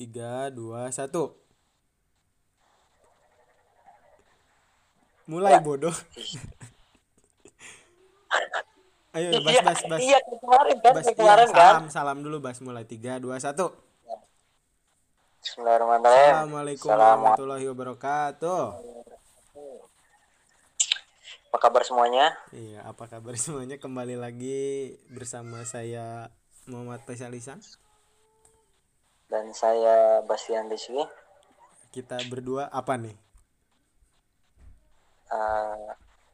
Tiga, dua, satu. Mulai bodoh. Ayo, bas, Iya, bas, bas. Iya, kayak kemarin kan, Bas, kayak iya, kemarin kan. salam, salam dulu, bas. Mulai tiga, dua, satu. Bismillahirrahmanirrahim. Assalamualaikum warahmatullahi wabarakatuh. Apa kabar semuanya? Iya, apa kabar semuanya? Kembali lagi bersama saya Muhammad Faisal Ihsan. Dan saya Bastian Rizky. Kita berdua apa nih? Eh,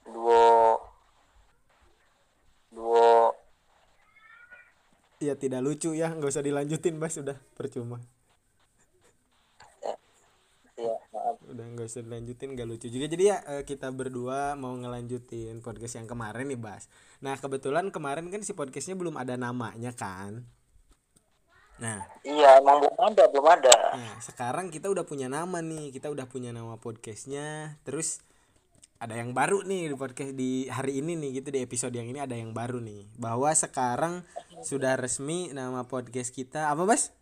duo duo Ya tidak lucu ya, nggak usah dilanjutin, Bas. Udah percuma. ya maaf Udah nggak usah dilanjutin, nggak lucu juga. Jadi ya eh, kita berdua mau ngelanjutin podcast yang kemarin nih, Bas. Nah kebetulan kemarin kan si podcastnya belum ada namanya kan. Nah, iya emang belum ada belum ada Nah, sekarang kita udah punya nama nih. Kita udah punya nama podcastnya. Terus ada yang baru nih di podcast di hari ini nih gitu di episode yang ini ada yang baru nih. Bahwa sekarang sudah resmi nama podcast kita apa, Bas?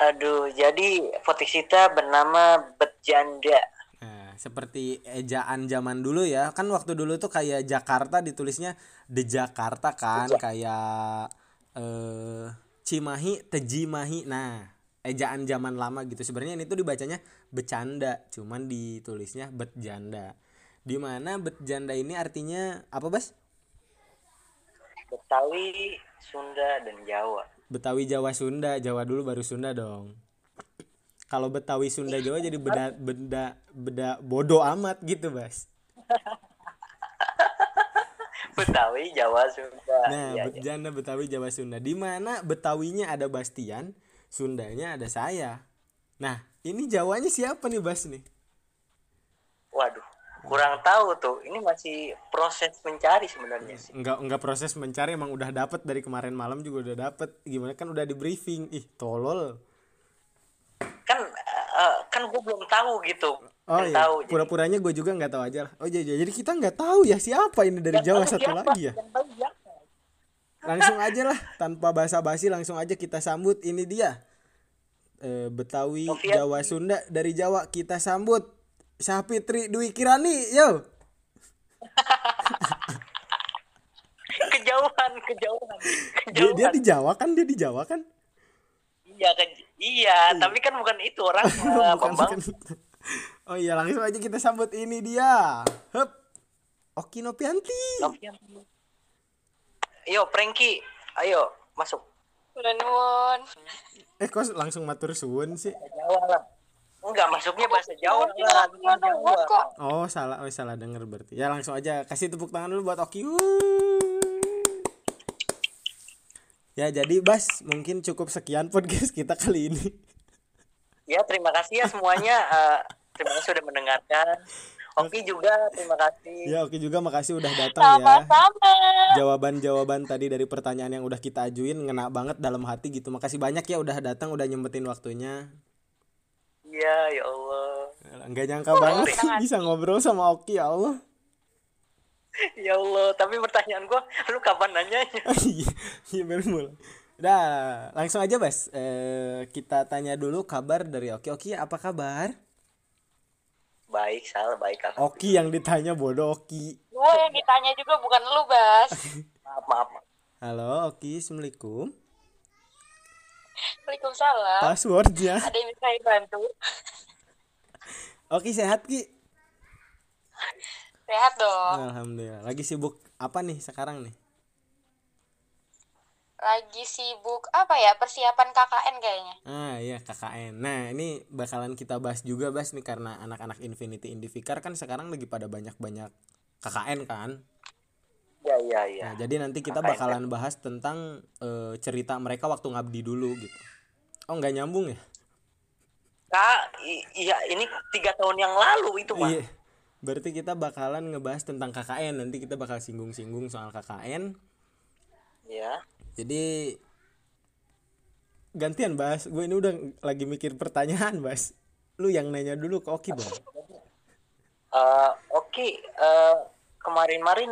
aduh jadi podcast kita bernama Betjanda Nah, seperti ejaan zaman dulu ya. Kan waktu dulu tuh kayak Jakarta ditulisnya The Jakarta kan, kayak eh Cimahi, Tejimahi. Nah, ejaan zaman lama gitu. Sebenarnya ini tuh dibacanya bercanda, cuman ditulisnya betjanda. Di mana betjanda ini artinya apa, Bas? Betawi Sunda dan Jawa Betawi Jawa Sunda, Jawa dulu baru Sunda dong. Kalau Betawi Sunda Jawa jadi beda beda beda bodoh amat gitu, Bas. Betawi Jawa Sunda Nah, Iya, iya. bercanda Betawi Jawa Sunda. Di mana Betawinya ada Bastian, Sundanya ada saya. Nah, ini Jawanya siapa nih, Bas nih? waduh kurang tahu tuh ini masih proses mencari sebenarnya sih Enggak enggak proses mencari emang udah dapet dari kemarin malam juga udah dapet. Gimana kan udah di briefing. Ih, tolol. kan eh, kan gue belum tahu gitu Oh iya, tahu jadi- pura-puranya gue juga nggak tahu aja lah. Oh iya, iya. jadi kita nggak tahu ya siapa ini dari Jawa satu siapa? lagi ya. Langsung aja lah, tanpa basa-basi langsung aja kita sambut. Ini dia. Eh, Betawi Sofian. Jawa Sunda dari Jawa kita sambut Syafitri Dwi Kirani, yo. kejauhan kejauhan Dia, kejauhan dia di Jawa kan? Dia di Jawa kan? iya ke- iya tapi kan bukan itu orang Bukan, Bambang. bukan. Oh iya, langsung aja kita sambut ini dia. Hup. Oki Nopianti. Yo, Pranky, ayo masuk. Udah nuwun. Eh kok langsung matur suwun sih? Jawa lah. Enggak, masuknya bahasa Jawa lah. Oh salah, oh salah denger berarti. Ya langsung aja kasih tepuk tangan dulu buat Oki. Ya jadi Bas mungkin cukup sekian podcast kita kali ini. Ya, terima kasih ya semuanya. Eh, terima kasih sudah mendengarkan. Oki juga terima kasih. Ya Oki juga makasih udah datang ya. Sama-sama. Jawaban-jawaban tadi dari pertanyaan yang udah kita ajuin ngena banget dalam hati gitu. Makasih banyak ya udah datang, udah nyempetin waktunya. Iya, ya Allah. Enggak nyangka banget bisa ngobrol sama Oki ya Allah. Ya Allah, tapi pertanyaan gua, lu kapan nanyanya? Iya, iya baru mulai. Udah, langsung aja Bas. Eh, kita tanya dulu kabar dari Oki. Oki, apa kabar? Baik, Sal, baik aku. Oki yang ditanya bodoh Oki. Gue yang ditanya juga bukan lu, Bas. Maaf, maaf. maaf. Halo Oki, Assalamualaikum. Waalaikumsalam. Passwordnya. Ada yang bisa dibantu? Oki sehat Ki? Sehat dong. Alhamdulillah. Lagi sibuk apa nih sekarang nih? Lagi sibuk apa ya? Persiapan KKN kayaknya. Ah iya KKN. Nah ini bakalan kita bahas juga Bas nih karena anak-anak Infinity Indivikar kan sekarang lagi pada banyak-banyak KKN kan. Ya, ya, ya. Nah, jadi nanti kita bakalan bahas tentang eh, cerita mereka waktu ngabdi dulu gitu. Oh nggak nyambung ya? Kak, i- iya ini tiga tahun yang lalu itu mah. Iya. Berarti kita bakalan ngebahas tentang KKN. Nanti kita bakal singgung-singgung soal KKN. Ya. Jadi gantian Bas. Gue ini udah lagi mikir pertanyaan Bas. Lu yang nanya dulu ke Oki dong. Eh, Oke, eh, kemarin-marin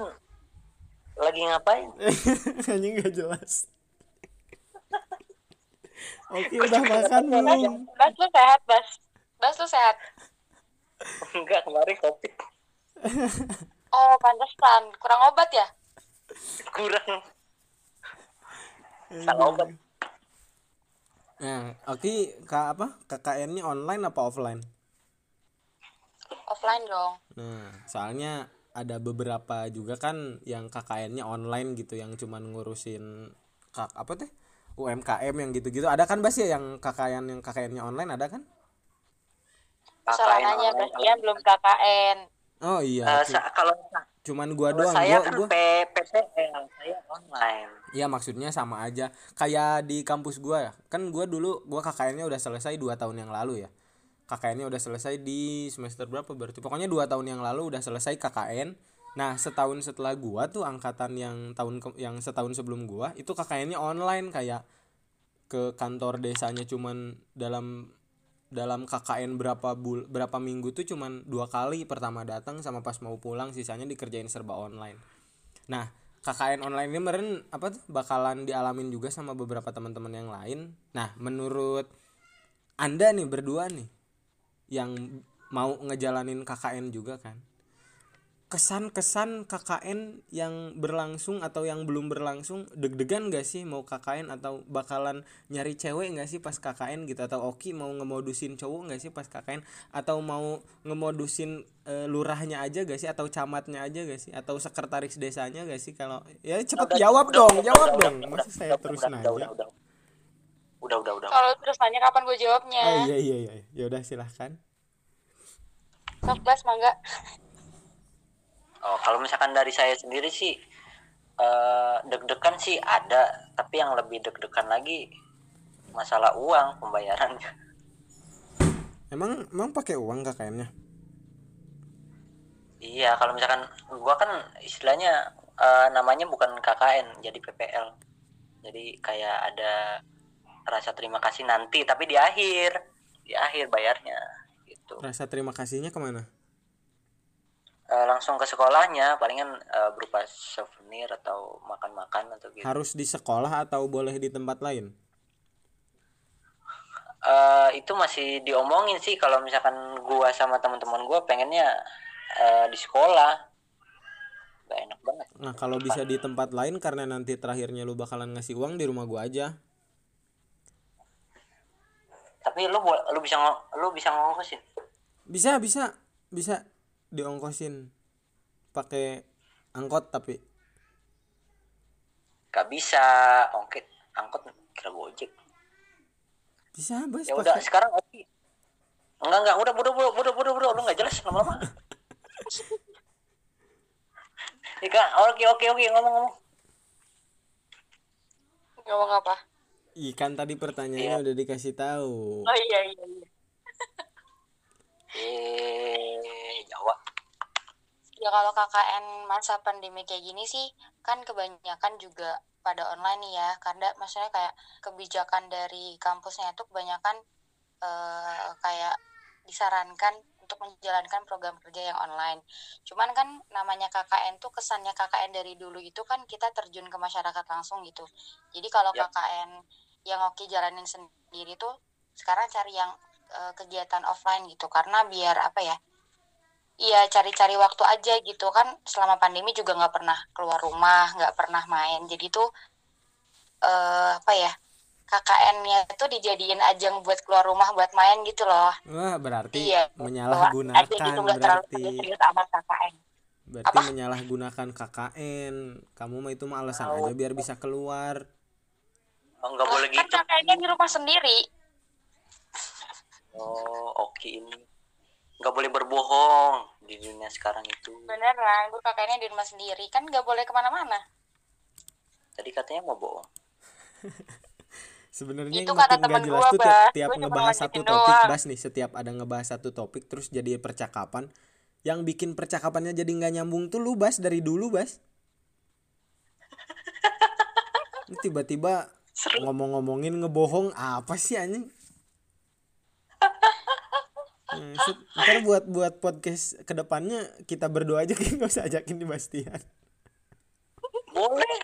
lagi ngapain? Anjing gak jelas. Oke udah makan belum? Bas lu sehat, Bas. Bas lu sehat. Enggak, kemarin kopi Oh, pantesan. Kurang obat ya? kurang. Salah obat. Nah, oke kak apa? KKN-nya online apa offline? Offline dong. Nah, soalnya ada beberapa juga kan yang KKN-nya online gitu yang cuman ngurusin kak apa teh? UMKM yang gitu-gitu. Ada kan Bas ya yang KKN yang KKN-nya online ada kan? Salah KKN nanya, online. Bas. Ian belum KKN. Oh iya, Eh, cu- sa- kalau cuman gua doang. saya Gua, kan gua P- PTL, saya online. Iya maksudnya sama aja kayak di kampus gua ya kan gua dulu gua KKN-nya udah selesai dua tahun yang lalu ya KKN-nya udah selesai di semester berapa berarti pokoknya dua tahun yang lalu udah selesai KKN nah setahun setelah gua tuh angkatan yang tahun ke- yang setahun sebelum gua itu KKN-nya online kayak ke kantor desanya cuman dalam dalam KKN berapa bul berapa minggu tuh cuman dua kali pertama datang sama pas mau pulang sisanya dikerjain serba online Nah, KKN online ini meren apa tuh bakalan dialamin juga sama beberapa teman-teman yang lain. Nah, menurut Anda nih berdua nih yang mau ngejalanin KKN juga kan. Kesan-kesan KKN yang berlangsung atau yang belum berlangsung deg-degan gak sih mau KKN atau bakalan nyari cewek gak sih pas KKN gitu? Atau Oki mau ngemodusin cowok gak sih pas KKN atau mau ngemodusin eh, lurahnya aja gak sih? Atau camatnya aja gak sih? Atau sekretaris desanya gak sih? Kalau ya cepet Udah, jawab udah, dong udah, jawab udah, dong. udah, masa udah, saya udah, terus udah, nanya? Udah, udah, udah, udah, udah. Kalau terus nanya kapan gue jawabnya? oh iya iya iya. Ya udah silahkan. Sok, mangga. Oh, kalau misalkan dari saya sendiri sih eh, deg-degan sih ada, tapi yang lebih deg-degan lagi masalah uang pembayarannya. emang emang pakai uang KKN-nya Iya, kalau misalkan gua kan istilahnya eh, namanya bukan KKN, jadi PPL. Jadi kayak ada rasa terima kasih nanti, tapi di akhir, di akhir bayarnya gitu. rasa terima kasihnya ke mana Eh, langsung ke sekolahnya, palingan eh, berupa souvenir atau makan-makan atau gitu. harus di sekolah atau boleh di tempat lain Eh, itu masih diomongin sih kalau misalkan gua sama teman-teman gua pengennya eh, di sekolah. Gak enak banget. Nah kalau bisa di tempat lain karena nanti terakhirnya lu bakalan ngasih uang di rumah gua aja. Tapi lu lu bisa lu bisa ngongkosin. Bisa bisa bisa diongkosin pakai angkot tapi Gak bisa ongkit angkot kira gojek. bisa bos Ya udah sekarang oke. Enggak enggak udah udah udah udah udah udah lu nggak jelas lama-lama. Ika, oke oke oke ngomong-ngomong. Ngomong apa? ikan tadi pertanyaannya udah dikasih tahu. Oh iya, iya, iya. Eh, Jawa. Ya kalau KKN masa pandemi kayak gini sih kan kebanyakan juga pada online nih ya karena maksudnya kayak kebijakan dari kampusnya itu kebanyakan eh, kayak disarankan untuk menjalankan program kerja yang online. Cuman kan namanya KKN tuh kesannya KKN dari dulu itu kan kita terjun ke masyarakat langsung gitu. Jadi kalau Yap. KKN yang oke jalanin sendiri tuh sekarang cari yang eh, kegiatan offline gitu karena biar apa ya? Iya cari-cari waktu aja gitu kan selama pandemi juga nggak pernah keluar rumah nggak pernah main jadi tuh eh apa ya KKN-nya itu dijadiin ajang buat keluar rumah buat main gitu loh Wah berarti iya menyalahgunakan aja gitu berarti serius amat KKN berarti Apa? menyalahgunakan KKN. Kamu mah itu mah alasan aja biar bisa keluar. Oh, nggak boleh kan gitu. KKN-nya di rumah sendiri Oh, oke ini. Nggak boleh berbohong di dunia sekarang itu. beneran gue KKN-nya di rumah sendiri kan nggak boleh ke mana-mana Tadi katanya mau bohong. Sebenarnya Itu yang kata temen jelas gua, tuh tiap, tiap Gua ngebahas satu topik doang. Bas nih setiap ada ngebahas satu topik terus jadi percakapan yang bikin percakapannya jadi nggak nyambung tuh lu Bas dari dulu Bas tiba-tiba ngomong-ngomongin ngebohong apa sih anjing ntar buat buat podcast ke depannya kita berdua aja kayak nggak usah ajakin di Bastian Boleh.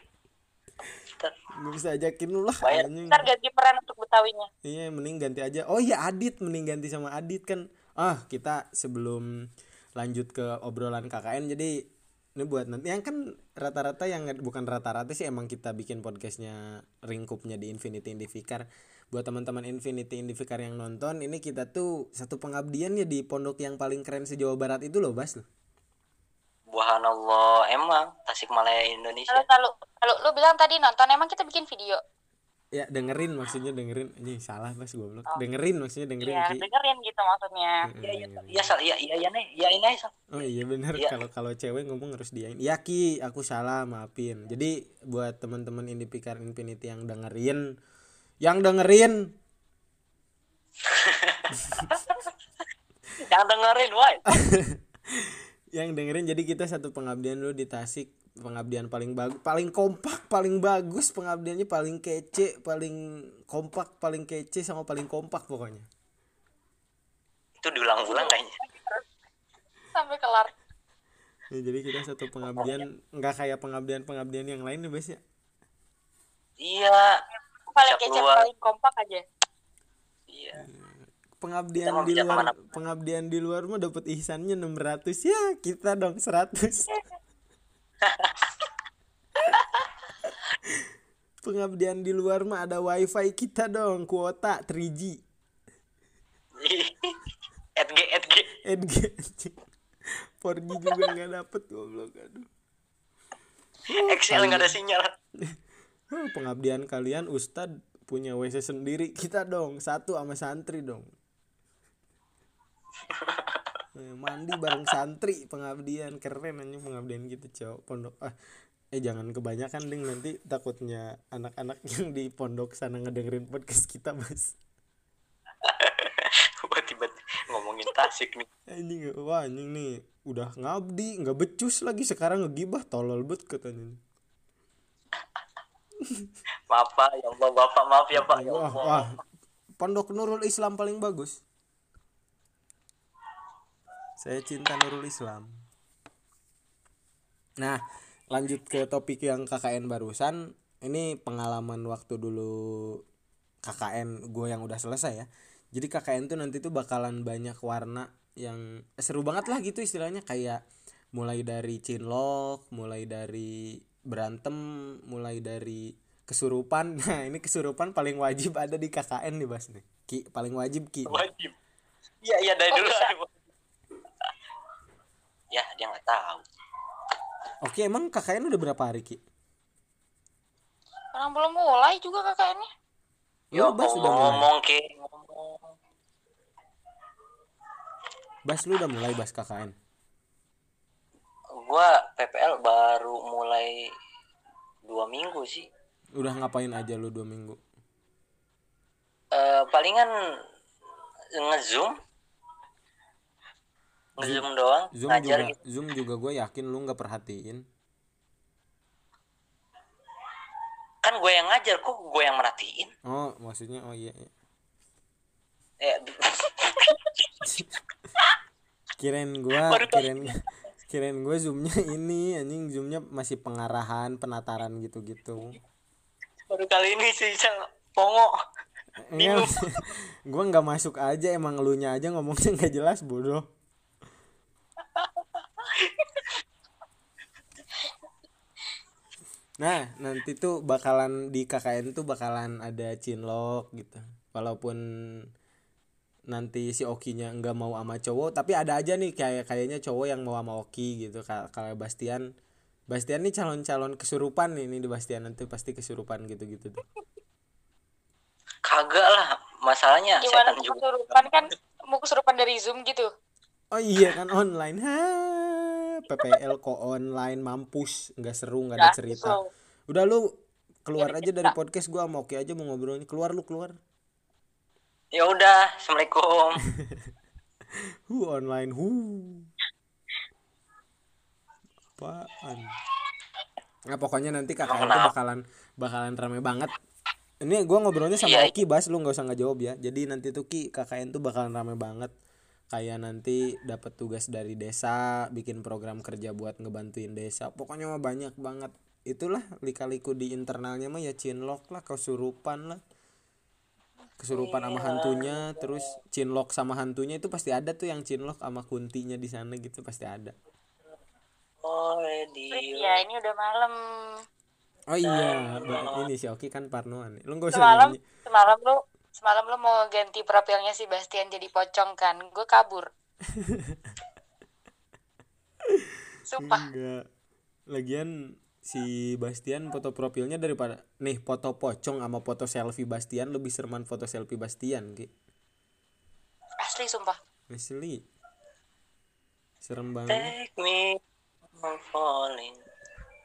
Gak bisa ajakin lu lah Bayar. anjing. Ntar ganti peran untuk Betawinya. Iya, mending ganti aja. Oh iya, Adit mending ganti sama Adit kan. Ah, kita sebelum lanjut ke obrolan KKN jadi ini buat nanti yang kan rata-rata yang bukan rata-rata sih emang kita bikin podcastnya ringkupnya di Infinity Indivikar buat teman-teman Infinity Indivikar yang nonton ini kita tuh satu pengabdian ya di pondok yang paling keren se Jawa Barat itu loh Bas loh Subhanallah, emang Tasikmalaya Indonesia. Lalu, lalu, lalu lu bilang tadi nonton, emang kita bikin video. ya dengerin maksudnya dengerin ini salah Bas goblok dengerin maksudnya dengerin Iya, Ki. dengerin gitu maksudnya. Iya, iya, iya, sal, iya, iya, iya, nih, iya, ini sal. Oh iya bener Iya. kalau kalau cewek ngomong harus diain. Ya Ki, aku salah, maafin. Jadi buat teman-teman Indipikar Infinity yang dengerin yang dengerin Yang dengerin, woi. yang dengerin jadi kita satu pengabdian dulu di Tasik pengabdian paling bagus paling kompak paling bagus pengabdiannya paling kece paling kompak paling kece sama paling kompak pokoknya Itu diulang-ulang kayaknya. Sampai kelar. Ya, jadi kita satu pengabdian nggak kayak pengabdian pengabdian yang lain nih Bas ya Iya, Paling keluar. paling kompak aja. iya. pengabdian di luar ke mana? pengabdian di luar mah dapat ihsannya 600 ya kita dong 100 pengabdian di luar mah ada wifi kita dong kuota 3G Edg, Edg. NG anjing. 4G juga nggak dapet goblok aduh XL nggak ada sinyal. Huh, pengabdian kalian Ustad punya WC sendiri. Kita dong satu sama santri dong. Eh, mandi bareng santri pengabdian. Keren aja pengabdian gitu cowok pondok ah eh jangan kebanyakan ding. Nanti takutnya anak-anak yang di pondok sana ngedengerin podcast kita mas. Tiba-tiba ngomongin Tasik nih. anjing wah anjing nih. Udah ngabdi nggak becus lagi sekarang ngegibah tolol bet katanya Maaf Pak, ya Allah, Bapak maaf ya Pak. Ya wah Allah. wah. Pondok Nurul Islam paling bagus. Saya cinta Nurul Islam. Nah lanjut ke topik yang KKN barusan. Ini pengalaman waktu dulu KKN gue yang udah selesai ya. Jadi KKN tuh nanti tuh bakalan banyak warna yang seru banget lah gitu istilahnya. Kayak mulai dari cinlok mulai dari berantem mulai dari kesurupan nah ini kesurupan paling wajib ada di KKN nih Bas nih Ki paling wajib Ki Wajib. Iya, iya dari Oh, dulu. ya, dia nggak tahu. Oke emang KKN udah berapa hari Ki? Orang belum mulai juga. Lu Ya, Bas udah mulai ngomong ngomong. Bas lu udah mulai Bas KKN Gua PPL baru mulai dua minggu sih. Udah ngapain aja lu dua minggu? Eh palingan ngezoom. Ngezoom doang Zoom ngajar juga gitu. Zoom juga gue yakin lu nggak perhatiin. Kan gue yang ngajar kok gue yang merhatiin? Oh maksudnya oh iya, iya. eh, Kirain kali kirain kirain gue zoomnya ini anjing zoomnya masih pengarahan penataran gitu-gitu. Baru kali ini sih pongo. Enggak, gue nggak masuk aja emang lu nya aja ngomongnya nggak jelas bodoh. Nah, nanti tuh bakalan di KKN tuh bakalan ada cinlok gitu. Walaupun nanti si Okinya nggak mau sama cowok, tapi ada aja nih kayak kayaknya cowok yang mau sama Oki gitu. Ka- Kalau Bastian, Bastian nih calon-calon kesurupan nih, ini di Bastian nanti pasti kesurupan gitu-gitu tuh. kagak lah masalahnya Gimana setan mau juga kesurupan kan? Mau kesurupan dari Zoom gitu. Oh iya kan online. Ha, PPL kok online mampus, nggak seru, nggak ada Nggak cerita. Udah lu keluar aja dari podcast gua mau Oki aja mau ngobrolnya. Keluar lu keluar. Ya udah assalamualaikum Hu online hu. Apaan? Nah pokoknya nanti tuh kenapa? bakalan bakalan rame banget. Ini gua ngobrolnya sama Iya. Oki Bas, lu nggak usah ngejawab ya. Jadi nanti tuh Ki KKN tuh bakalan rame banget. Kayak nanti dapat tugas dari desa, bikin program kerja buat ngebantuin desa. Pokoknya mah banyak banget itulah lika-liku di internalnya mah ya cinlok lah kesurupan lah kesurupan sama hantunya terus cinlok sama hantunya itu pasti ada tuh yang cinlok sama kuntinya di sana gitu pasti ada. Oh, ready. ya ini udah malam. Oh iya Ba- ini si Oki kan parnoan lu nggak usah semalam nyanyi semalam lu semalam lu mau ganti profilnya si Bastian jadi pocong kan? Gue kabur. Sumpah. Enggak. Lagian si Bastian foto profilnya daripada nih foto pocong sama foto selfie Bastian lebih sereman foto selfie Bastian ki. Asli sumpah. Asli. Serem banget. Take me I'm falling.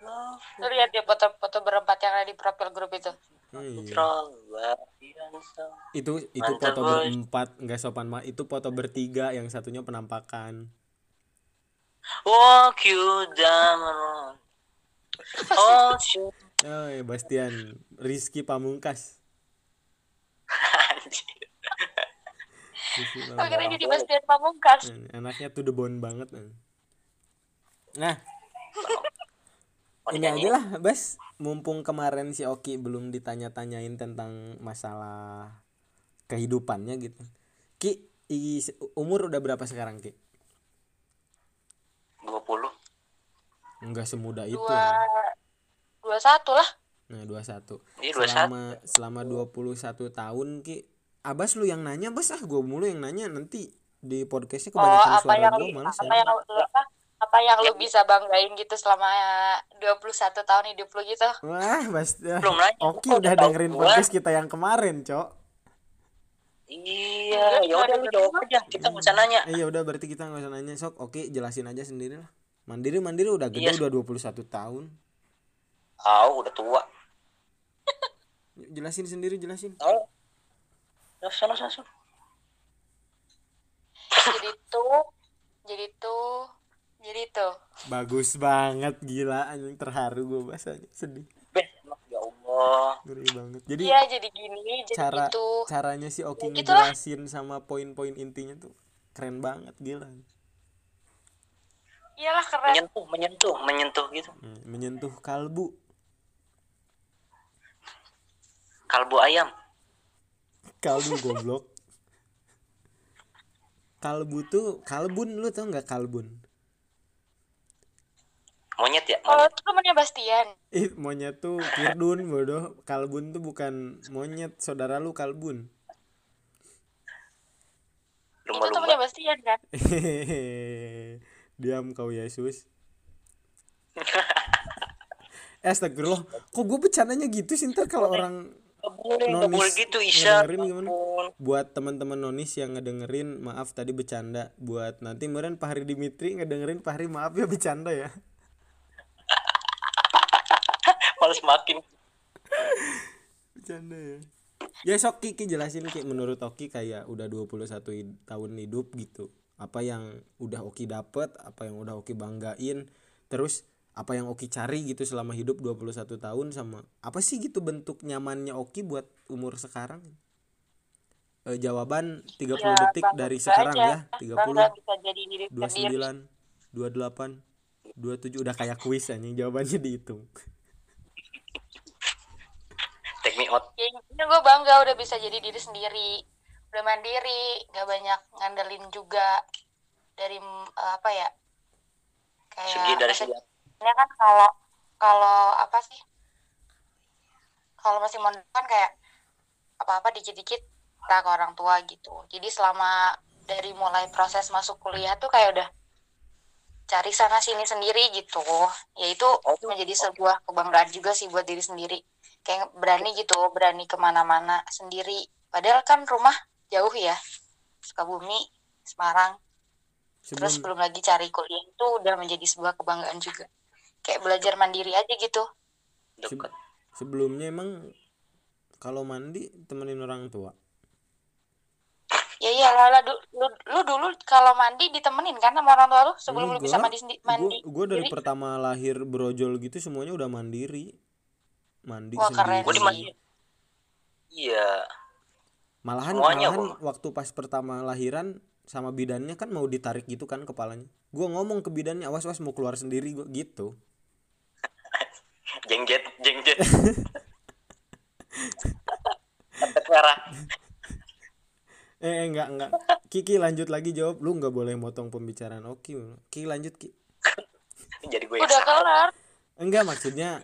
Love lu lihat ya foto-foto berempat yang ada di profil grup itu? Oh, iya. itu itu Mantap, foto boy. berempat nggak sopan mah itu foto bertiga yang satunya penampakan. Walk you down you. oh ya Bastian Rizky Pamungkas akhirnya Pamungkas. jadi Bastian Pamungkas anaknya tuh the bone banget nah. Oh, ini aja lah Bas mumpung kemarin si Oki belum ditanya-tanyain tentang masalah kehidupannya gitu Ki umur udah berapa sekarang Ki 20. Enggak semudah itu dua ya. dua satu lah Nah, 21. Iya, 21. Selama selama 21 tahun Ki. Abas lu yang nanya, Bas ah gua mulu yang nanya nanti di podcastnya oh kebanyakan apa suara yang gua males apa ya. yang lu apa apa yang lu bisa banggain gitu selama 21 tahun hidup lu gitu Wah, Bas. Belum. Oki Gua udah udah dengerin gua. podcast kita yang kemarin, Cok. Iya, ya udah lu jawab aja. Kita nggak usah nanya. Eh, ya udah berarti kita nggak usah nanya, Sok. Oke, jelasin aja sendiri lah. Mandiri Mandiri udah gede Iya. udah 21 tahun. Tahu udah tua. Jelasin sendiri, jelasin. Tahu. Ya, sana sana. sana. jadi tuh jadi tuh jadi tuh Bagus banget, gila anjing terharu gua bahasanya. Sedih. Beh, ya Allah. Ngeri banget. Jadi iya jadi gini jadi cara gitu caranya si Oki Ya ngejelasin sama poin-poin intinya tuh keren banget gila iyalah keren Menyentuh, menyentuh, menyentuh gitu. Hmm, menyentuh kalbu Kalbu ayam. kalbu goblok kalbu tuh kalbun lu tau nggak kalbun Monyet ya, oh monyet. itu temennya Bastian ih monyet tuh kirdun bodoh kalbun tuh bukan monyet saudara lu kalbun itu Lumba-lumba. temennya Bastian kan. diam kau Yesus. Eh, Astagfirullah. Kok gue bercandanya gitu sih ntar kalau orang boleh, boleh Nonis gitu Isya. ngedengerin gimana? Buat teman-teman nonis yang ngedengerin maaf tadi bercanda. Buat nanti meren Pak Hari Dimitri ngedengerin Pak Hari maaf ya bercanda ya. Males makin. bercanda ya. Ya sok Ki, Ki jelasin Ki. Menurut Oki kayak udah 21 hid- tahun hidup gitu apa yang udah Oki dapet apa yang udah Oki banggain terus apa yang Oki cari gitu selama hidup 21 tahun sama apa sih gitu bentuk nyamannya Oki buat umur sekarang? Eh, jawaban 30 Ya, detik dari juga sekarang aja. ya. 30 bangga bisa jadi diri sendiri. 29 28 27 udah kayak kuis anjing jawabannya dihitung. Take me out. ya intinya gue bangga udah bisa jadi diri sendiri udah mandiri nggak banyak ngandelin juga dari mm, apa ya kayak Segi dari segi. kan kalau kalau apa sih kalau masih mondok kan kayak apa-apa dikit-dikit lah ke orang tua gitu. Jadi selama dari mulai proses masuk kuliah tuh kayak udah cari sana sini sendiri gitu. Ya itu menjadi sebuah kebanggaan juga sih buat diri sendiri. Kayak berani gitu berani ke mana-mana sendiri. Padahal kan rumah jauh ya Sukabumi Semarang terus sebelum belum lagi cari kuliah itu udah menjadi sebuah kebanggaan juga kayak belajar mandiri aja gitu Dekat. sebelumnya emang kalau mandi temenin orang tua ya iya lah lu, lu, lu dulu kalau mandi ditemenin kan sama orang tua lu sebelum lu bisa mandi sendi- mandi gue dari sendiri? pertama lahir brojol gitu semuanya udah mandiri mandi Wah, keren sendiri mandi. Iya. Malahan Semuanya malahan waktu pas pertama lahiran sama bidannya kan mau ditarik gitu kan kepalanya gue ngomong ke bidannya awas awas mau keluar sendiri gue gitu jengjet jengjet merah Eh, eh enggak enggak. Kiki lanjut lagi jawab. Lu nggak boleh motong pembicaraan Oki. Ki lanjut Ki. jadi gue Udah kelar. Enggak maksudnya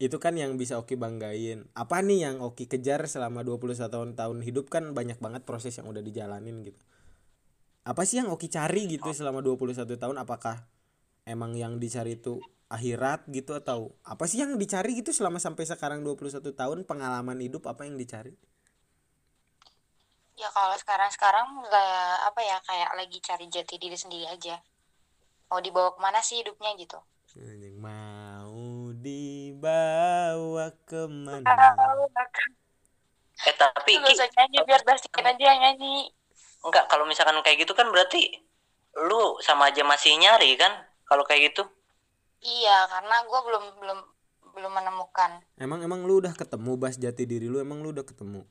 itu kan yang bisa Oki banggain. Apa nih yang Oki kejar selama 21 tahun tahun hidup kan banyak banget proses yang udah dijalanin gitu. Apa sih yang Oki cari gitu selama 21 tahun apakah emang yang dicari itu akhirat gitu atau apa sih yang dicari gitu selama sampai sekarang 21 tahun pengalaman hidup apa yang dicari? Ya kalau sekarang-sekarang kayak apa ya kayak lagi cari jati diri sendiri aja. Mau dibawa ke mana sih hidupnya gitu? Anjing, dibawa ke mana? eh tapi Lu usah nyanyi biar Bastian aja yang nyanyi. enggak kalau misalkan kayak gitu kan berarti lu sama aja masih nyari kan kalau kayak gitu Iya, karena gue belum belum belum menemukan. Emang emang lu udah ketemu bas jati diri lu emang lu udah ketemu?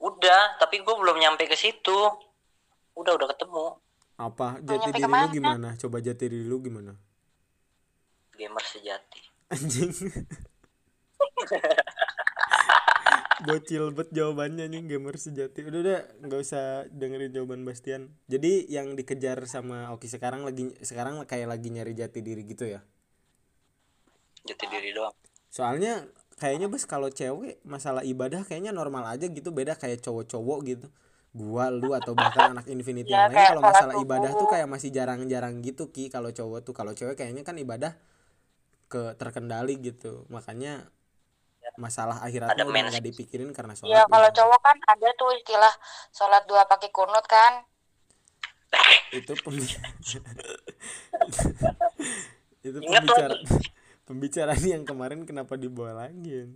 udah tapi gue belum nyampe ke situ udah udah ketemu Apa jati diri lu gimana? Coba jati diri lu gimana? gamer sejati Anjing. Bocil bet jawabannya nih gamer sejati. Udah udah nggak usah dengerin jawaban Bastian. Jadi yang dikejar sama Oki sekarang lagi sekarang kayak lagi nyari jati diri gitu ya. jati diri doang Soalnya kayaknya bos kalau cewek masalah ibadah kayaknya normal aja gitu beda kayak cowok-cowok gitu. Gua lu atau bahkan anak Infinity Ya, yang lain kalau masalah ibadah tuh kayak masih jarang-jarang gitu Ki kalau cowok tuh kalau cewek kayaknya kan ibadah ke terkendali gitu. Makanya masalah akhirat Ada mens- nggak dipikirin karena sholat. Iya, kalau udah. cowok kan ada tuh istilah sholat dua pakai kunut kan. itu pembi- itu Ingat pembicara pembicaraan yang kemarin kenapa dibawa lagi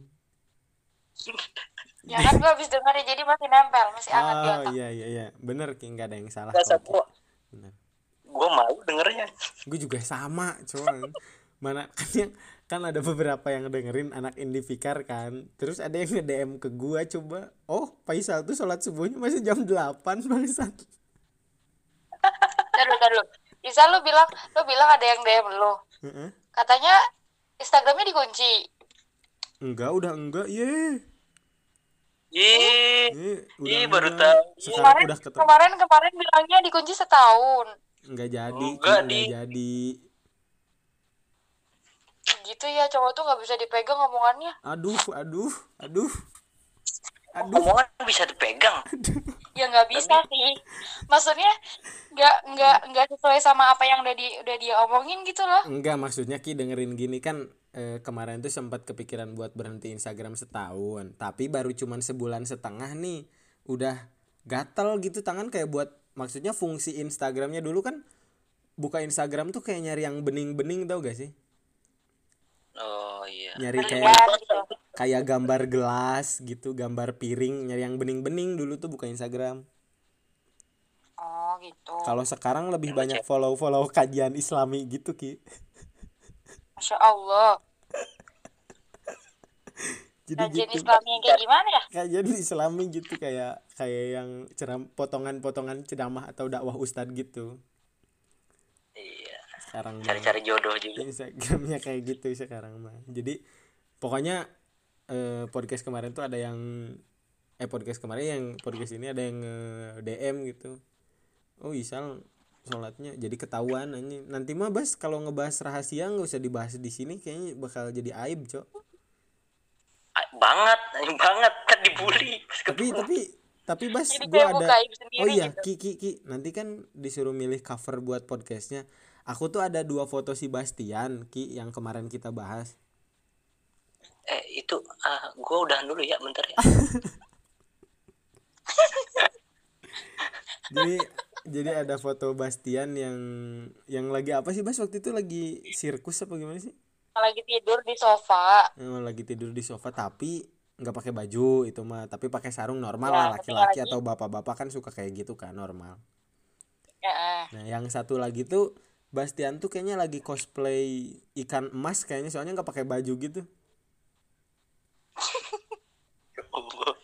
Ya kan gue habis denger ya, jadi masih nempel, masih hangat di oh otak. iya iya iya bener ki nggak ada yang salah gue mau dengernya gue juga sama cuman mana kan yang kan ada beberapa yang dengerin anak Indifikar kan terus ada yang DM ke gua coba oh Faisal tuh sholat subuhnya masih jam 8 bangsat Taruh, taruh. Bisa lu bilang, lu bilang ada yang DM lu. Heeh. Katanya Instagramnya dikunci. enggak udah enggak ye Ih, Ye, udah Ih, baru tahu. Kemarin, udah ketemu kemarin kemarin bilangnya dikunci setahun. Enggak jadi, Enggak, enggak Di. jadi. Gitu ya cowok tuh nggak bisa dipegang omongannya. Aduh, aduh, aduh. Aduh. omongan bisa dipegang Ya nggak bisa sih. Maksudnya nggak nggak nggak sesuai sama apa yang udah di udah dia omongin gitu loh. Enggak, maksudnya Ki dengerin gini kan eh, kemarin tuh sempat kepikiran buat berhenti Instagram setahun, tapi baru cuman sebulan setengah nih udah gatel gitu tangan kayak buat maksudnya fungsi Instagramnya dulu kan buka Instagram tuh kayak nyari yang bening-bening tau gak sih? Oh iya Nyari kayak gitu. kayak gambar gelas gitu, gambar piring, nyari yang bening-bening dulu tuh buka Instagram. Oh gitu. Kalau sekarang lebih banyak follow-follow kajian Islami gitu Ki. Masya Allah. Jadi Kajian gitu. Islami yang kayak gimana ya? Kajian Islami gitu kayak kayak yang ceram potongan-potongan ceramah atau dakwah ustadz gitu. Iya Sekarang mah cari-cari jodoh juga Instagramnya kayak gitu sekarang mah. Jadi pokoknya eh, podcast kemarin tuh ada yang eh podcast kemarin yang podcast ini ada yang nge DM gitu. Oh Isal sholatnya jadi ketahuan anjing. Nanti mah bas kalau ngebahas rahasia nggak usah dibahas di sini kayaknya bakal jadi aib cok. Ah, banget banget kan dibully Tapi ketemu. tapi tapi bas kayak ada Oh iya, gitu. Ki, Ki, Ki, nanti kan disuruh milih cover buat podcastnya. Aku tuh ada dua foto si Bastian, Ki, yang kemarin kita bahas. eh itu ah gue udahan dulu ya bentar ya Jadi jadi ada foto Bastian yang yang lagi apa sih Bas waktu itu lagi sirkus apa gimana sih? Lagi tidur di sofa. Yang lagi tidur di sofa tapi nggak pakai baju itu mah, tapi pakai sarung normal Ya, lah laki-laki atau bapak-bapak kan suka kayak gitu kan normal. Ya. Nah, yang satu lagi tuh Bastian tuh kayaknya lagi cosplay ikan emas kayaknya soalnya nggak pakai baju gitu.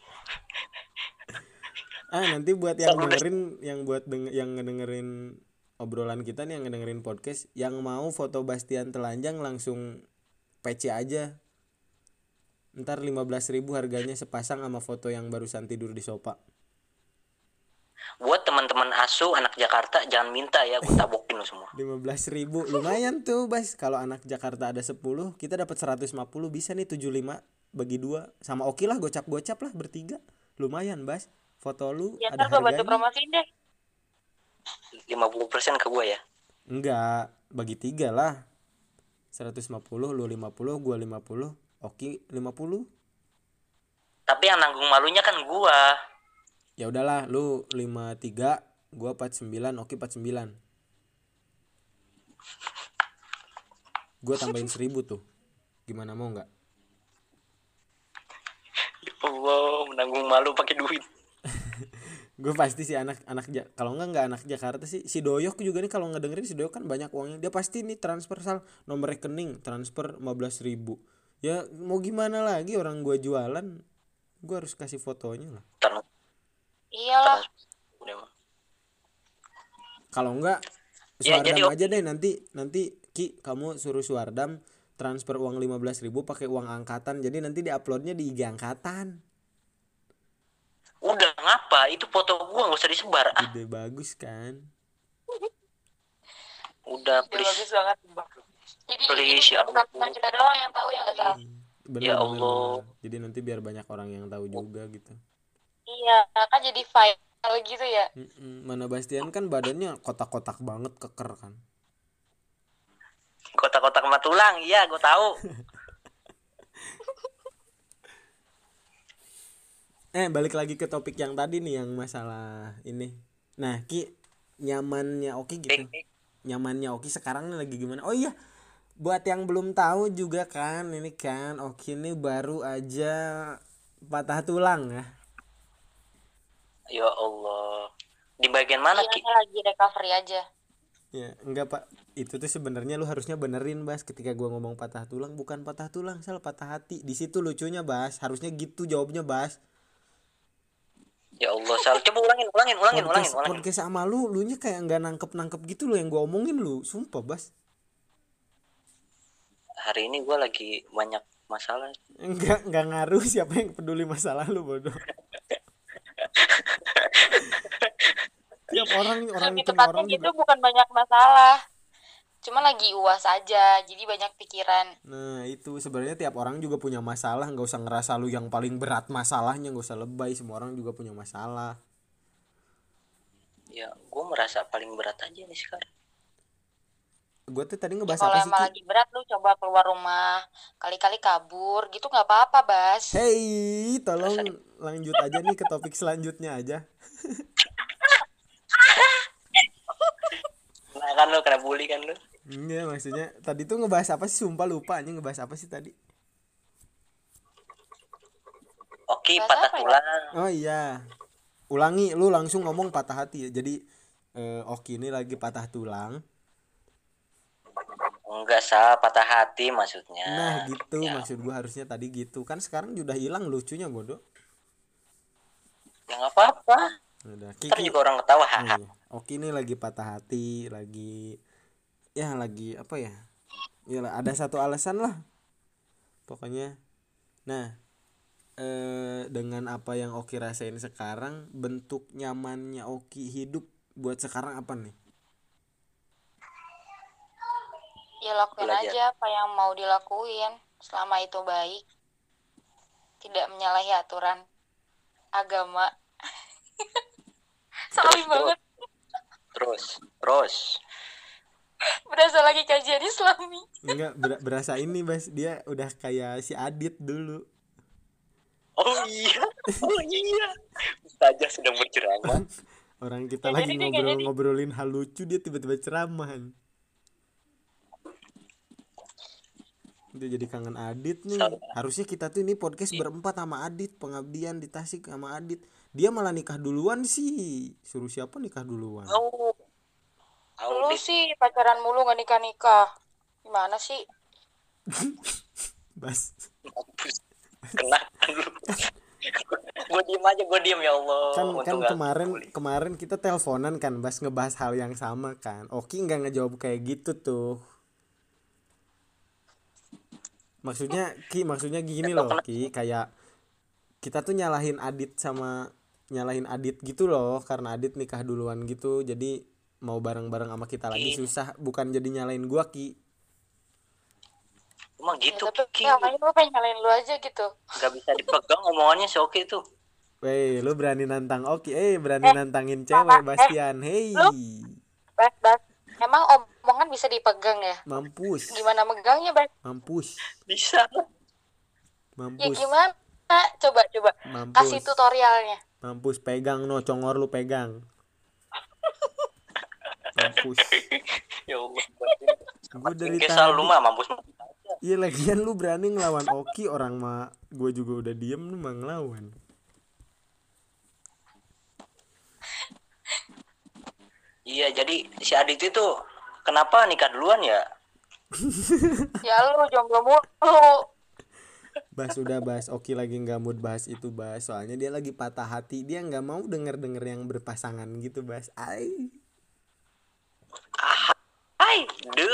Ah nanti buat yang dengerin, yang buat deng yang ngedengerin obrolan kita nih, yang ngedengerin podcast, yang mau foto Bastian telanjang langsung PC aja ntar 15.000 ribu harganya sepasang sama foto yang barusan tidur di sofa buat teman-teman asu anak Jakarta jangan minta ya gue tabokin lu semua. 15.000 ribu lumayan tuh bas. Kalau anak Jakarta ada 10 kita dapat 150 bisa nih 75 bagi dua. Sama oke lah gocap-gocap lah bertiga. Lumayan bas. Foto lu Ya ada gue bantu promosiin deh. 50% ke gue ya? Enggak bagi tiga lah. 150 lu 50 gua 50 oke 50 tapi yang nanggung malunya kan gua ya udahlah lu 53 gua 49 oke 49 gua tambahin 1000 tuh. Gimana mau nggak? Ya Allah menanggung malu pakai duit. Gue pasti sih anak anak Ja- kalau nggak nggak anak Jakarta sih. Si Doyok juga nih kalau ngedengerin si Doyok kan banyak uangnya. Dia pasti nih transfer sal. Nomor rekening transfer 15.000 ribu. Ya mau gimana lagi orang gua jualan? Gua harus kasih fotonya lah Iyalah. udah kalau enggak Ya, Suardam jadi aja deh nanti nanti Ki kamu suruh Suardam transfer uang 15.000 ribu pakai uang angkatan jadi nanti diuploadnya di IG angkatan udah ngapa itu foto gua nggak usah disebar ah ide bagus kan udah please bagus banget. Jadi Please, ini ya kita doang yang tahu ya nggak salah. bener, Ya Allah. bener. jadi nanti biar banyak orang yang tahu juga gitu Iya, kan jadi viral gitu ya. Mm-mm. mana Bastian kan badannya kotak-kotak banget keker kan kotak-kotak sama tulang iya gua tahu eh balik lagi ke topik yang tadi nih yang masalah ini nah Ki nyamannya oke gitu nyamannya Oki sekarang nih lagi gimana? Oh iya, buat yang belum tahu juga kan, ini kan Oki ini baru aja patah tulang ya. Ya Allah di bagian mana Iya, ki lagi recovery aja. Ya, enggak Pak. Itu tuh sebenarnya lu harusnya benerin, Bas, ketika gua ngomong patah tulang bukan patah tulang, salah patah hati. Di situ lucunya, Bas. Harusnya gitu jawabnya, Bas. ya Allah sal coba ulangin ulangin ulangin ulangin Podcast, ulangin podcast sama lu, lu nya kayak nggak nangkep-nangkep gitu loh yang gua omongin lu. Sumpah, Bas. hari ini gua lagi banyak masalah Enggak, enggak ngaruh siapa yang peduli masalah lu, bodoh. Tiap orang orang Lebih itu tepatnya orang gitu juga. bukan banyak masalah. Cuma lagi uas aja, jadi banyak pikiran. Nah itu sebenarnya tiap orang juga punya masalah nggak usah ngerasa lu yang paling berat masalahnya nggak usah lebay semua orang juga punya masalah ya gua merasa paling berat aja nih sekarang gue tuh tadi ngebahas Kalau apa sih emang Ki? lagi berat lu coba keluar rumah, kali-kali kabur, gitu nggak apa-apa, Bas. Hey tolong lanjut aja nih ke topik selanjutnya aja. Nah kan lu kena bully kan lu? Enggak maksudnya tadi tuh ngebahas apa sih? Sumpah lupa aja ngebahas apa sih tadi? Oke Bahasa patah ya? tulang. Oh iya. Ulangi lu langsung ngomong patah hati. Ya jadi eh, Oki ini lagi patah tulang. Enggak sah patah hati maksudnya. Nah gitu. Ya, maksud gua harusnya tadi gitu. Kan sekarang udah hilang lucunya bodoh ya nggak apa-apa udah ntar Kiki juga orang ketawa Oh iya. Oki ini lagi patah hati, lagi ya lagi apa ya? Ya ada satu alasan lah. Pokoknya. Nah, eh dengan apa yang Oki rasain sekarang, bentuk nyamannya Oki hidup buat sekarang apa nih? Ya lakuin Belajar. aja apa yang mau dilakuin selama itu baik. Tidak menyalahi aturan agama. Sorry Terus, banget. terus terus Berasa lagi kajian islami. Enggak ber- berasa ini, Bas. Dia udah kayak si Adit dulu. oh iya oh iya Ustazah sedang berceramah Orang kita Nggak lagi ngobrol-ngobrolin hal lucu dia tiba-tiba ceramahan. Dia jadi kangen Adit nih. Harusnya kita tuh ini podcast berempat sama Adit, pengabdian di Tasik sama Adit. Dia malah nikah duluan sih. Suruh siapa nikah duluan? oh Lu sih pacaran mulu gak nikah-nikah. Gimana sih? Bas. kena lu gue diem aja gue diem ya Allah Kan Untung kan kemarin bully. kemarin kita teleponan kan, Bas ngebahas hal yang sama kan. Oki nggak ngejawab kayak gitu tuh. Maksudnya ki maksudnya gini loh ki kayak kita tuh nyalahin Adit sama nyalahin Adit gitu loh karena Adit nikah duluan gitu jadi mau bareng-bareng sama kita lagi Ki. susah bukan jadi nyalain gua ki Emang Ya, gitu tapi Ki. gue pengen nyalain lu aja gitu Gak bisa dipegang omongannya si Oki tuh. Weh, lu berani nantang Oki, eh berani Eh, nantangin cewek eh, Bastian, hei, lu? Bas, Bas. Emang omongan bisa dipegang ya? mampus, Gimana megangnya, Bas? mampus, Bisa. Ya mampus, gimana? Coba, coba. Kasih mampus, tutorialnya. mampus, pegang no, congor lu pegang, mampus, ya Allah. gue dari tadi, mah mampus. iya lagian lu berani ngelawan Oki, orang mah, gue juga udah diem lu mah ngelawan, Iya, jadi si Adit itu kenapa nikah duluan ya? Ya lu jomblo mulu. Bas udah bahas Oki lagi nggak mood bahas itu bahas soalnya dia lagi patah hati dia nggak mau denger denger yang berpasangan gitu bahas ay Hai, de.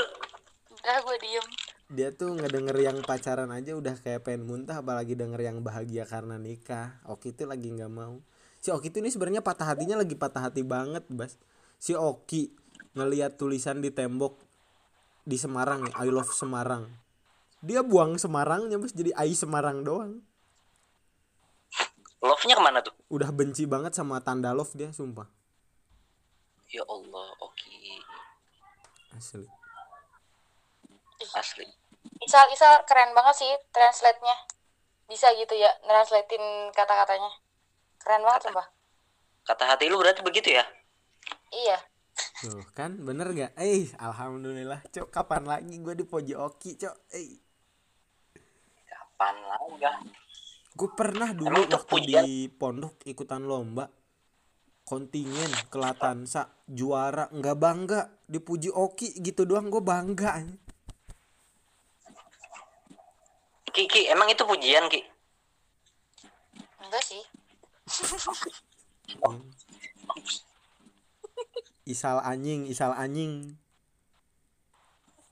Udah gue diem. dia tuh ngedenger yang pacaran aja udah kayak pengen muntah apalagi denger yang bahagia karena nikah Oki tuh lagi nggak mau si Oki tuh ini sebenarnya patah hatinya lagi patah hati banget bas si Oki ngelihat tulisan di tembok di Semarang nih I love Semarang dia buang Semarangnya bas jadi I Semarang doang Love-nya ke mana tuh? udah benci banget sama tanda love dia sumpah Ya Allah, Oki. asli Asli. Isal, Isal keren banget sih translate-nya. Bisa gitu ya, translatein kata-katanya. Keren banget sumpah. Kata hati lu berarti begitu ya? Iya. Tuh kan bener gak? Eh alhamdulillah cok kapan lagi gue di Poji Oki cok Eh Kapan lagi? gue pernah dulu Emang waktu pujian? di pondok ikutan lomba kontingen kelatansa juara nggak bangga dipuji Oki gitu doang gue bangga Ki, Ki, emang itu pujian, Ki? Enggak sih. isal anjing isal anjing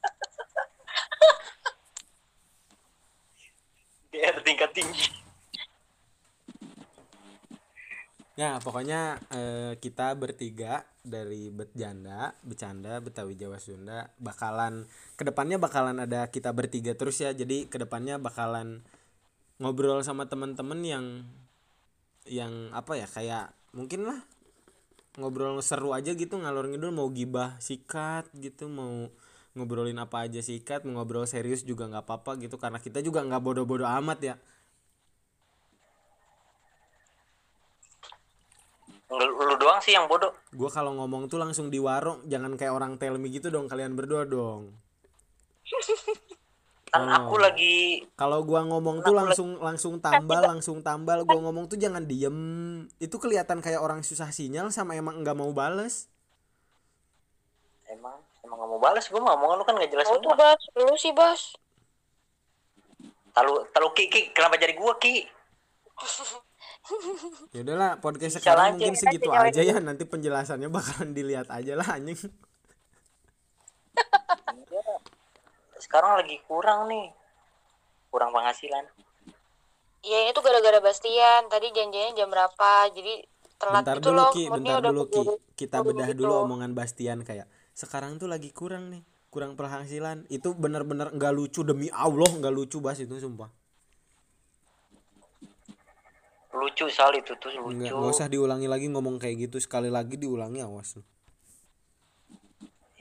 DR tingkat tinggi. Ya pokoknya eh, kita bertiga dari Betjanda, Bercanda, Betawi Jawa Sunda bakalan ke depannya bakalan ada kita bertiga terus ya. Jadi ke depannya bakalan ngobrol sama teman-teman yang yang apa ya kayak mungkin lah ngobrol seru aja gitu ngalor ngidul mau gibah sikat gitu mau ngobrolin apa aja sikat mau ngobrol serius juga nggak apa-apa gitu karena kita juga nggak bodoh-bodoh amat ya Lu, lu doang sih yang bodoh. Gua kalau ngomong tuh langsung di warung, jangan kayak orang tell me gitu dong kalian berdua dong. Kan Oh. aku lagi Kalau gua ngomong tuh langsung langsung tambal, langsung tambal. Gua ngomong tuh jangan diem. Itu kelihatan kayak orang susah sinyal sama emang nggak mau bales. emang emang gak mau balas gue mau omongan lu kan gak jelas Oh tuh. Bas, lu sih Bas. Tahu tahu Ki, Ki, kenapa jadi gua Ki? Ya udahlah, podcast Bisa sekarang mungkin segitu aja, aja ya. Nanti penjelasannya bakalan dilihat aja lah anjing. Sekarang lagi kurang nih. Kurang penghasilan. Ya ini tuh gara-gara Bastian. Tadi janjinya jam berapa? Jadi telat Bentar gitu dulu loh. Ki, bentar dulu Ki. Kita bedah gitu. dulu omongan Bastian kayak sekarang tuh lagi kurang nih, kurang penghasilan. Itu bener-bener nggak lucu demi Allah nggak lucu bas itu sumpah. Lucu soal itu tuh lucu. Enggak, nggak usah diulangi lagi ngomong kayak gitu sekali lagi diulangi awas lu.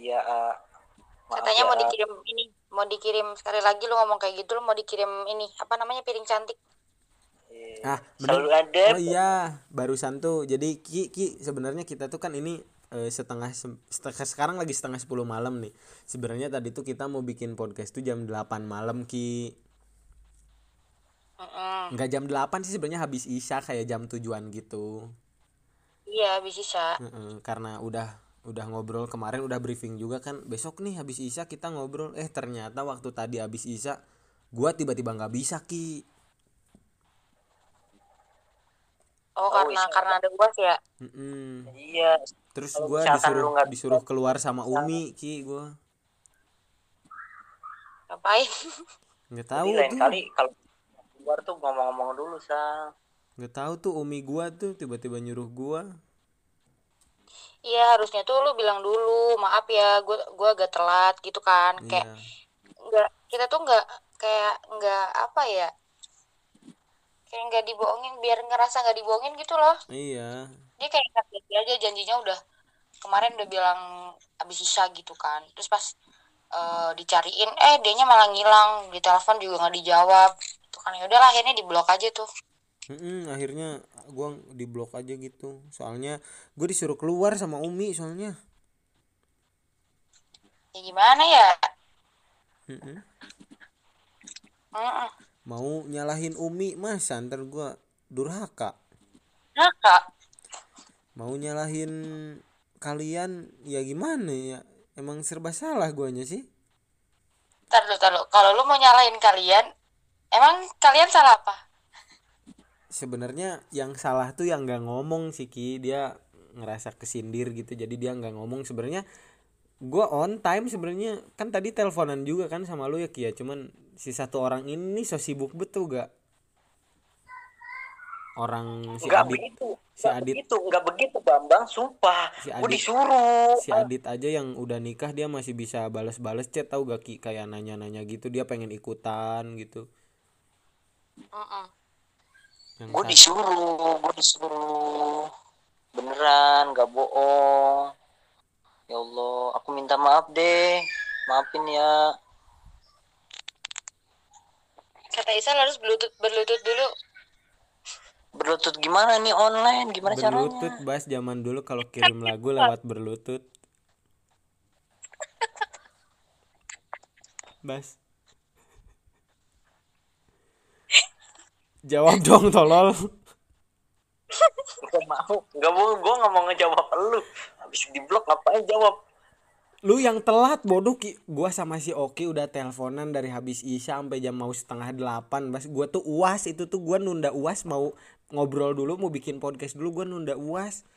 Iya, eh, maaf Katanya ya, mau dikirim ini, mau dikirim sekali lagi lu ngomong kayak gitu lu mau dikirim ini apa namanya piring cantik. eh, Ah, selalu bener. ada. Oh iya, barusan tuh. Jadi Ki, Ki sebenarnya kita tuh kan ini eh, setengah setengah sekarang lagi setengah 10 malam nih. Sebenarnya tadi tuh kita mau bikin podcast tuh jam 8 malam Ki. Mm-mm. Enggak jam 8 sih sebenarnya habis Isya kayak jam tujuan gitu. Iya bisa. Heeh, karena udah udah ngobrol kemarin udah briefing juga kan besok nih habis Isya kita ngobrol eh ternyata waktu tadi habis Isya gua tiba-tiba nggak bisa Ki. Oh, Oh, karena bisa. karena ada gua sih ya. Mm-mm. Iya, Terus Kalau gua misalkan disuruh nggak disuruh keluar sama Umi Ki gua. Ngapain? nggak Jadi tahu lain tuh kali kalau keluar tuh ngomong-ngomong dulu sa nggak tahu tuh umi gua tuh tiba-tiba nyuruh gua Iya harusnya tuh lu bilang dulu maaf ya gue gua agak telat gitu kan. Kayak iya nggak kita tuh nggak kayak nggak apa ya kayak nggak dibohongin biar ngerasa nggak dibohongin gitu loh. Iya. Dia kayak janji aja janjinya udah kemarin udah bilang abis sisa gitu kan. Terus pas eh, dicariin eh dianya malah ngilang di telepon juga nggak dijawab. Itu kan ya udahlah akhirnya diblok aja tuh Mm-mm, akhirnya gua di blok aja gitu. Soalnya gue disuruh keluar sama umi soalnya. Ya gimana ya? Mm-mm. Mm-mm. mau nyalahin umi mas ntar gua durhaka? Kak mau nyalahin kalian ya gimana ya? Emang serba salah guanya sih. Tar dulu kalau lu mau nyalain kalian emang kalian salah apa sebenarnya yang salah tuh yang nggak ngomong sih ki. Dia ngerasa kesindir gitu jadi dia nggak ngomong. Sebenarnya gua on time sebenarnya kan tadi teleponan juga kan sama lu ya Ki ya. Cuman si satu orang ini so sibuk betul gak orang si nggak Adit begitu. si nggak Adit begitu nggak begitu bambang. Sumpah Si gue Adit. disuruh. si Adit aja yang udah nikah dia masih bisa bales-bales chat tau gak Ki? Kayak nanya-nanya gitu dia pengen ikutan gitu. Yang gue disuruh gue disuruh. Beneran nggak bohong. Ya Allah aku minta maaf deh. Maafin ya. Kata Isa harus berlutut berlutut dulu. Berlutut gimana nih online? Gimana berlutut caranya bas. Zaman dulu kalau kirim lagu lewat berlutut. Bas jawab dong tolol. Nggak mau nggak mau gue nggak mau ngejawab lu. Habis di blok ngapain jawab? Lu yang telat bodoh. Ki gua sama si Oki udah teleponan dari habis isya sampai jam mau setengah delapan. Bas gua tuh uas itu tuh gua nunda uas. Mau ngobrol dulu mau bikin podcast dulu gua nunda uas.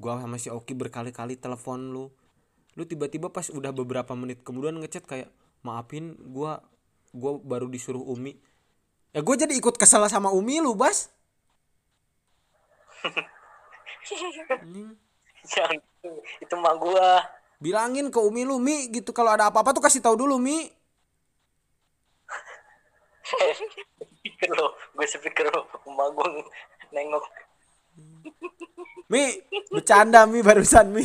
Gua sama si Oki berkali-kali telepon lu. Lu tiba-tiba pas udah beberapa menit kemudian ngechat kayak maafin gua gua baru disuruh Umi ya gua jadi ikut kesel sama Umi lu bas jangan gitu. itu mah gue bilangin ke Umi lu Mi gitu kalau ada apa-apa tuh kasih tahu dulu Mi speaker lo gue speaker lo emak gue nengok Mi, bercanda Mi barusan Mi.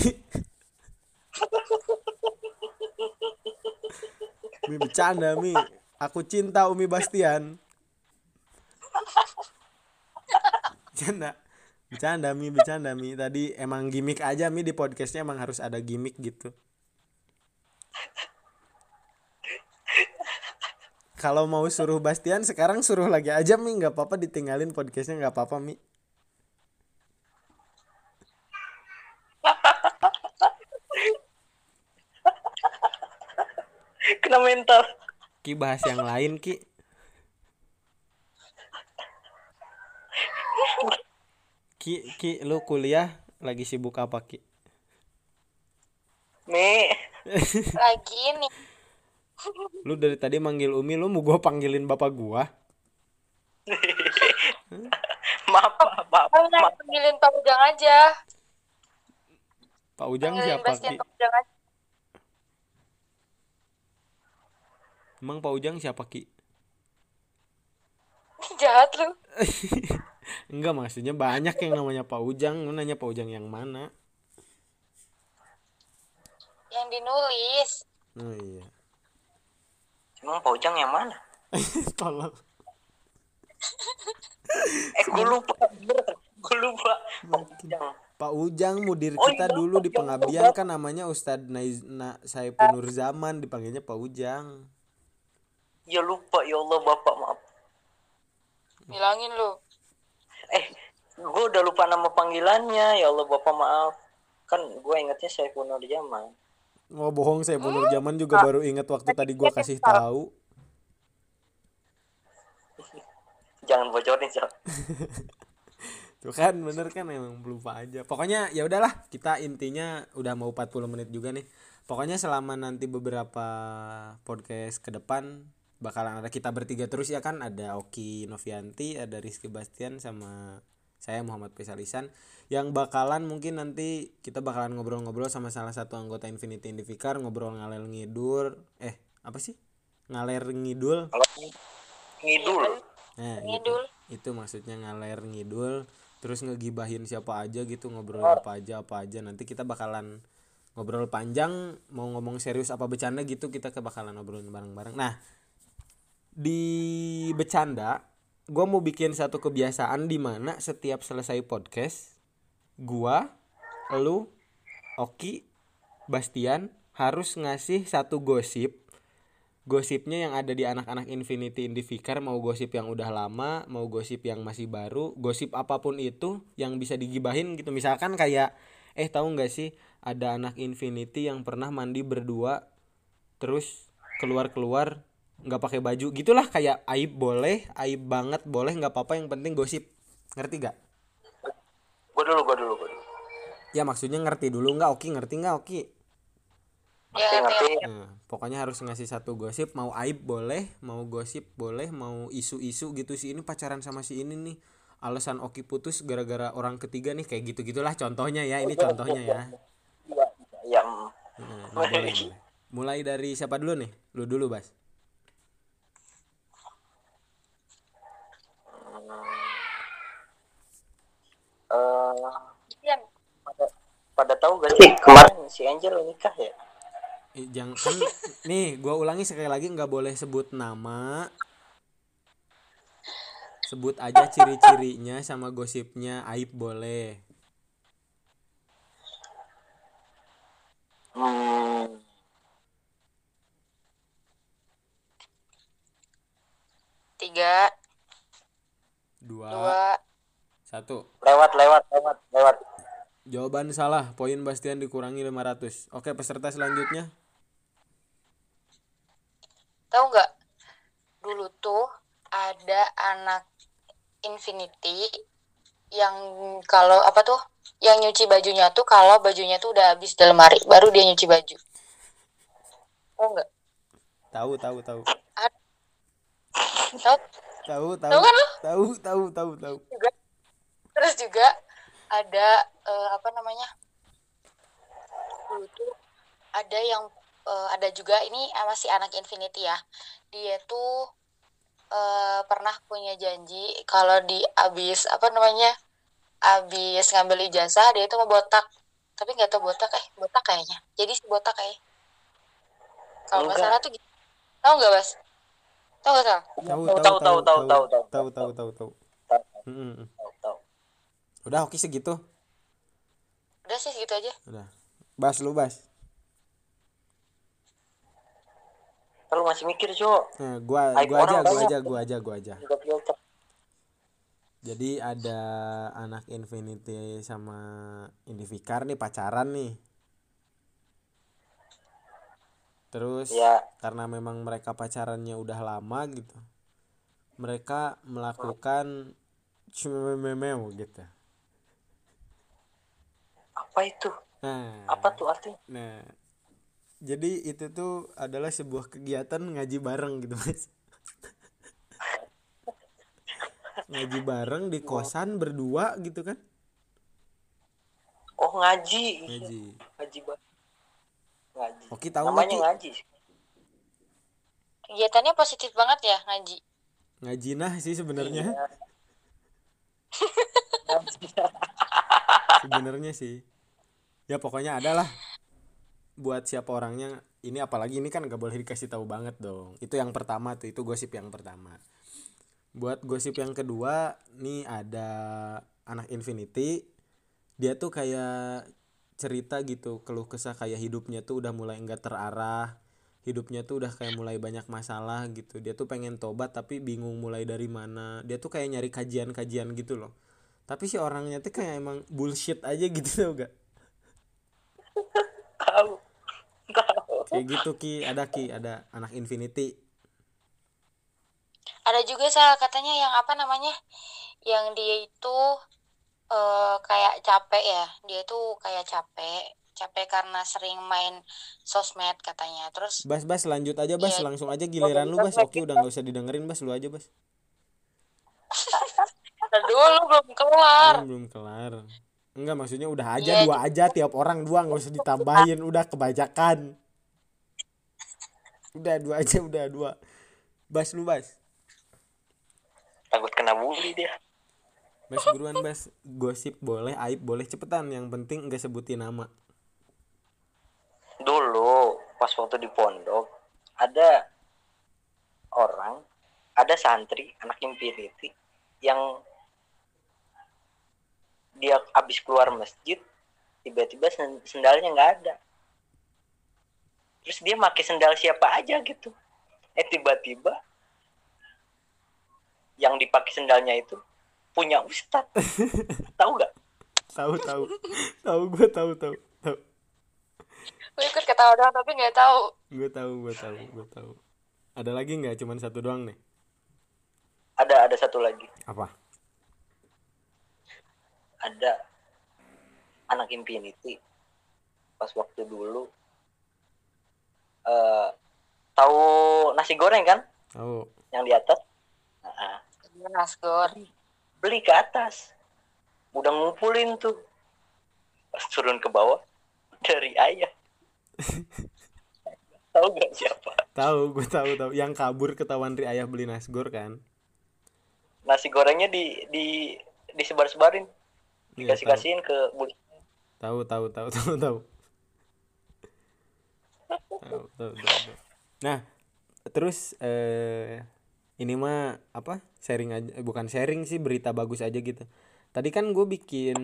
Mi bercanda Mi. Aku cinta Umi Bastian. Bercanda. Bercanda Mi, bercanda Mi. Tadi emang gimmick aja Mi di podcastnya emang harus ada gimmick gitu. Kalau mau suruh Bastian sekarang suruh lagi aja Mi, nggak apa-apa ditinggalin podcastnya nggak apa-apa Mi. kena mental Ki bahas yang lain Ki. Ki, Ki, lu kuliah lagi sibuk apa Ki? Mi lagi nih Lu dari tadi manggil Umi, lu mau gua panggilin bapak gua? maaf maaf maaf, panggilin Pak Ujang aja Pak Ujang panggilin siapa Ki? Pak Ujang aja Emang Pak Ujang siapa Ki? jahat lu Enggak maksudnya banyak yang namanya Pak Ujang, lu nanya Pak Ujang yang mana? yang dinulis. Oh iya. emang Pak Ujang yang mana? Tolong. eh gue lupa. Gue lupa. Pak Ujang. Pak Ujang mudir Oh, kita iya, dulu di pengabdian kan namanya Ustadz Naiz Na Saiful Nur Zaman dipanggilnya Pak Ujang. ya lupa ya Allah bapak maaf. Bilangin lu eh gue udah lupa nama panggilannya ya Allah bapak maaf kan gue ingetnya saya Nur Jaman Oh bohong saya Nur Zaman juga baru ingat waktu tadi gua kasih tahu. jangan bocorin sih Tuh kan bener kan emang lupa aja. Pokoknya ya udahlah kita intinya udah mau 40 menit juga nih. Pokoknya selama nanti beberapa podcast ke depan bakalan ada kita bertiga terus ya kan? Ada Oki Novianti ada Rizky Bastian sama saya Muhammad Pesalisan yang bakalan mungkin nanti kita bakalan ngobrol-ngobrol sama salah satu anggota Infinity Indivikar ngobrol ngalir ngidul eh apa sih? Ngalir ngidul? Kalau ngidul. nah gitu. Ngidul. itu maksudnya ngalir ngidul terus ngegibahin siapa aja gitu ngobrol apa aja apa aja. Nanti kita bakalan ngobrol panjang mau ngomong serius apa bercanda gitu kita ke bakalan ngobrolin bareng-bareng. Nah di bercanda gue mau bikin satu kebiasaan di mana setiap selesai podcast gua lu Oki Bastian harus ngasih satu gosip. Gosipnya yang ada di anak-anak Infinity Indivikar mau gosip yang udah lama mau gosip yang masih baru gosip apa pun itu yang bisa digibahin gitu. Misalkan kayak eh tahu nggak sih ada anak Infinity yang pernah mandi berdua terus keluar-keluar nggak pakai baju gitulah kayak aib boleh aib banget boleh nggak apa-apa yang penting gosip ngerti gak Gue dulu, gue dulu, gue dulu. ya maksudnya ngerti dulu nggak Oki ngerti nggak Oki Ya, Ngerti. Nah, pokoknya harus ngasih satu gosip, mau aib boleh, mau gosip boleh, mau isu-isu gitu si ini pacaran sama si ini nih. Alasan Oki putus gara-gara orang ketiga nih kayak gitu-gitulah contohnya ya, ini contohnya ya. Iya, iya. Nah, nah. Mulai dari siapa dulu nih? Lu dulu, Bas. Eh, Ian, pada, pada tahu gak sih kemarin si Angel nikah ya? Eh, jangan kan, nih, gua ulangi sekali lagi nggak boleh sebut nama. Sebut aja ciri-cirinya sama gosipnya, aib boleh. Hmm, tiga, Dua, dua, satu. lewat, lewat, lewat, lewat. Jawaban salah, poin Bastian dikurangi 500. Oke, peserta selanjutnya. tahu nggak? Dulu tuh ada anak Infinity yang kalau apa tuh? Yang nyuci bajunya tuh kalau bajunya tuh udah habis dalam hari baru dia nyuci baju. Tahu nggak? Tahu, tahu, tahu. Tahu Tahu, tahu. Tahu kan? Tahu, tahu, tahu, tahu. Terus juga ada eh, apa namanya? Dulu tuh ada yang eh, ada juga ini masih anak Infinity ya. Dia tuh eh, pernah punya janji kalau di abis apa namanya? Abis ngambil ijazah dia itu mau botak. Tapi nggak tahu botak eh botak kayaknya. Jadi si botak kayak kalau nggak salah tuh gitu. Tahu nggak, Bas? Tahu nggak salah? Tahu, Tahu, tahu, tahu, tahu, tahu, tahu, tahu, tahu, tahu. Mm-mm. Tahu, tahu. Udah, oke segitu. Udah sih segitu aja. Udah. Bas lu, Bas. Kalau masih mikir, Cok. Nah, gua gua aja, gua aja, gua aja, gua aja. Juga filter. Jadi ada anak Infinity sama Indivikar nih pacaran nih. Terus Ya. karena memang mereka pacarannya udah lama gitu. Mereka melakukan cumememeu gitu. Apa itu? Nah, Apa tuh artinya? Nah, jadi itu tuh adalah sebuah kegiatan ngaji bareng gitu mas. ngaji bareng di kosan berdua gitu kan? Oh, ngaji. Ngaji. Ngaji banget. Ngaji. Oke tahu Namanya Ki? ngaji. Kegiatannya positif banget ya ngaji. Ngaji nah sih sebenarnya. Iya. Sebenarnya sih. Ya pokoknya adalah buat siapa orangnya ini apalagi ini kan nggak boleh dikasih tahu banget dong. Itu yang pertama tuh itu gosip yang pertama. Buat gosip yang kedua nih ada anak Infinity. Dia tuh kayak cerita gitu keluh kesah kayak hidupnya tuh udah mulai enggak terarah. Hidupnya tuh udah kayak mulai banyak masalah gitu. Dia tuh pengen tobat tapi bingung mulai dari mana. Dia tuh kayak nyari kajian-kajian gitu loh. Tapi si orangnya tuh kayak emang bullshit aja gitu tau gak? Tahu. Tahu. Kayak gitu Ki, ada Ki, ada anak Infinity. Ada juga salah katanya yang apa namanya? Yang dia itu eh, kayak capek ya. Dia tuh kayak capek. capek karena sering main sosmed katanya terus Bas bas lanjut aja bas Iya. langsung aja giliran lu bas oke udah nggak usah didengerin bas lu aja bas dulu belum kelar belum kelar enggak maksudnya udah aja Iya, dua aja tiap orang dua nggak usah ditambahin udah kebajakan udah dua aja udah dua. Bas lu bas. Takut kena bully dia. Bas buruan bas. Gosip boleh aib boleh cepetan. Yang penting enggak sebutin nama. Dulu pas waktu di pondok ada orang ada santri anak infinity yang dia habis keluar masjid tiba-tiba sen- sendalnya nggak ada. Terus dia pakai sendal siapa aja gitu. Eh tiba-tiba yang dipakai sendalnya itu punya ustadz. Tahu nggak? Tahu tahu. Tahu gue tahu tahu tahu. Gue ikut ketawa doang tapi nggak tahu. Gue tahu gue tahu gue tahu. Ada lagi nggak? Cuman satu doang nih. Ada ada satu lagi. Apa ada anak infinity. Pas waktu dulu eh tahu nasi goreng kan? Tahu. Yang di atas? Nah, Nasgor beli ke atas. Udah ngumpulin tuh. Pas turun ke bawah dari ayah. Tahu gak siapa? Tahu gue tahu tahu. Yang kabur ketahuan ri ayah beli nasgor kan? Nasi gorengnya di di disebar-sebarin Iya, dikasih kasihin ke tahu tahu tahu tahu tahu. Tahu tahu, tahu. nah terus eh ini mah apa sharing aja eh, bukan sharing sih berita bagus aja gitu. Tadi kan gue bikin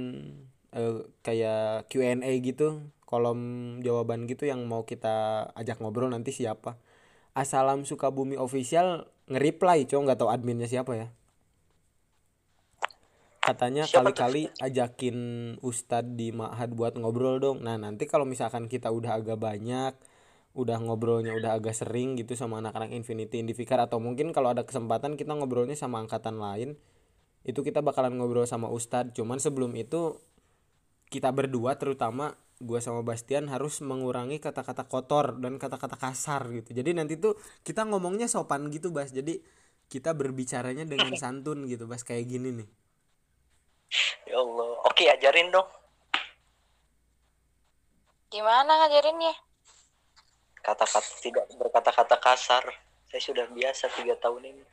eh, kayak Q&A gitu kolom jawaban gitu yang mau kita ajak ngobrol nanti siapa. Asalam Sukabumi official nge-reply cowok nggak tahu adminnya siapa ya katanya kali-kali ajakin Ustadz di Ma'had buat ngobrol dong. Nah nanti kalau misalkan kita udah agak banyak, udah ngobrolnya udah agak sering gitu sama anak-anak Infinity Indivikar atau mungkin kalau ada kesempatan kita ngobrolnya sama angkatan lain, itu kita bakalan ngobrol sama Ustadz. Cuman sebelum itu kita berdua terutama gua sama Bastian harus mengurangi kata-kata kotor dan kata-kata kasar gitu. Jadi nanti tuh kita ngomongnya sopan gitu, Bas. Jadi kita berbicaranya dengan santun gitu, Bas kayak gini nih. Ya Allah. Oke ajarin dong. Gimana ngajarinnya? Kata-kata tidak berkata-kata kasar. Saya sudah biasa tiga tahun ini.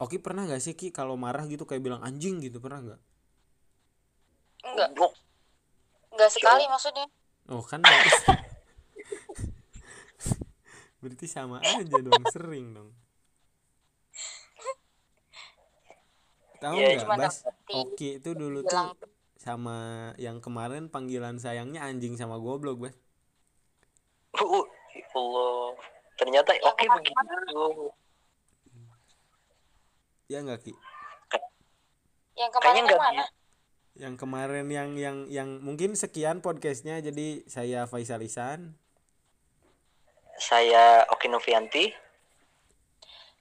Oki pernah gak sih Ki kalau marah gitu kayak bilang anjing gitu pernah nggak? enggak enggak sekali maksudnya. Oh kan berarti, berarti sama aja dong sering dong. Tahu Iya, nggak? Bas? Oki itu dulu tuh sama yang kemarin panggilan sayangnya anjing sama goblok Bas. Uh, ya Allah. Ternyata oke kemarin. begitu. Ya nggak Ki? yang kayaknya kemarin yang mana Yang kemarin yang yang yang mungkin sekian podcastnya jadi saya Faisal Isan saya Oki Novianti.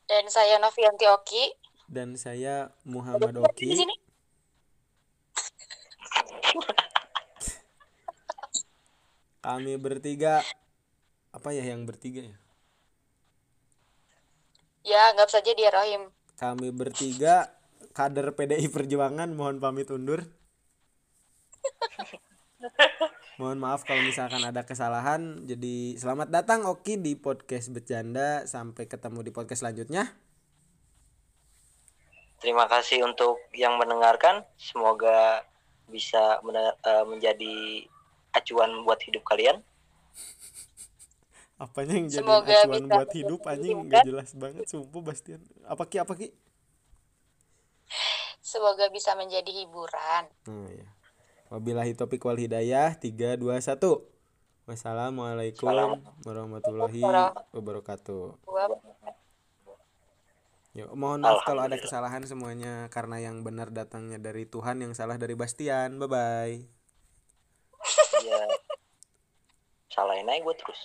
Dan saya Novianti Oki dan saya Muhammad Oki. Kami bertiga apa ya yang bertiga ya? ya anggap saja dia Rohim Kami bertiga kader PDI Perjuangan mohon pamit undur. Mohon maaf kalau misalkan ada kesalahan. Jadi selamat datang Oki di podcast bercanda. Sampai ketemu di podcast selanjutnya. Terima kasih untuk yang mendengarkan semoga bisa mene- eh, menjadi acuan buat hidup kalian Apanya yang jadi Semoga acuan bisa buat hidup anjing nggak jelas banget sumpah Bastian. Apa ki apa ki? semoga bisa menjadi hiburan Nah, ya. Wabillahi topik wal hidayah 3 2 1. Wassalamualaikum warahmatullahi wabarakatuh. Ya, mohon maaf kalau ada kesalahan semuanya karena yang benar datangnya dari Tuhan, yang salah dari Bastian. Bye bye. ya salahin aja gue terus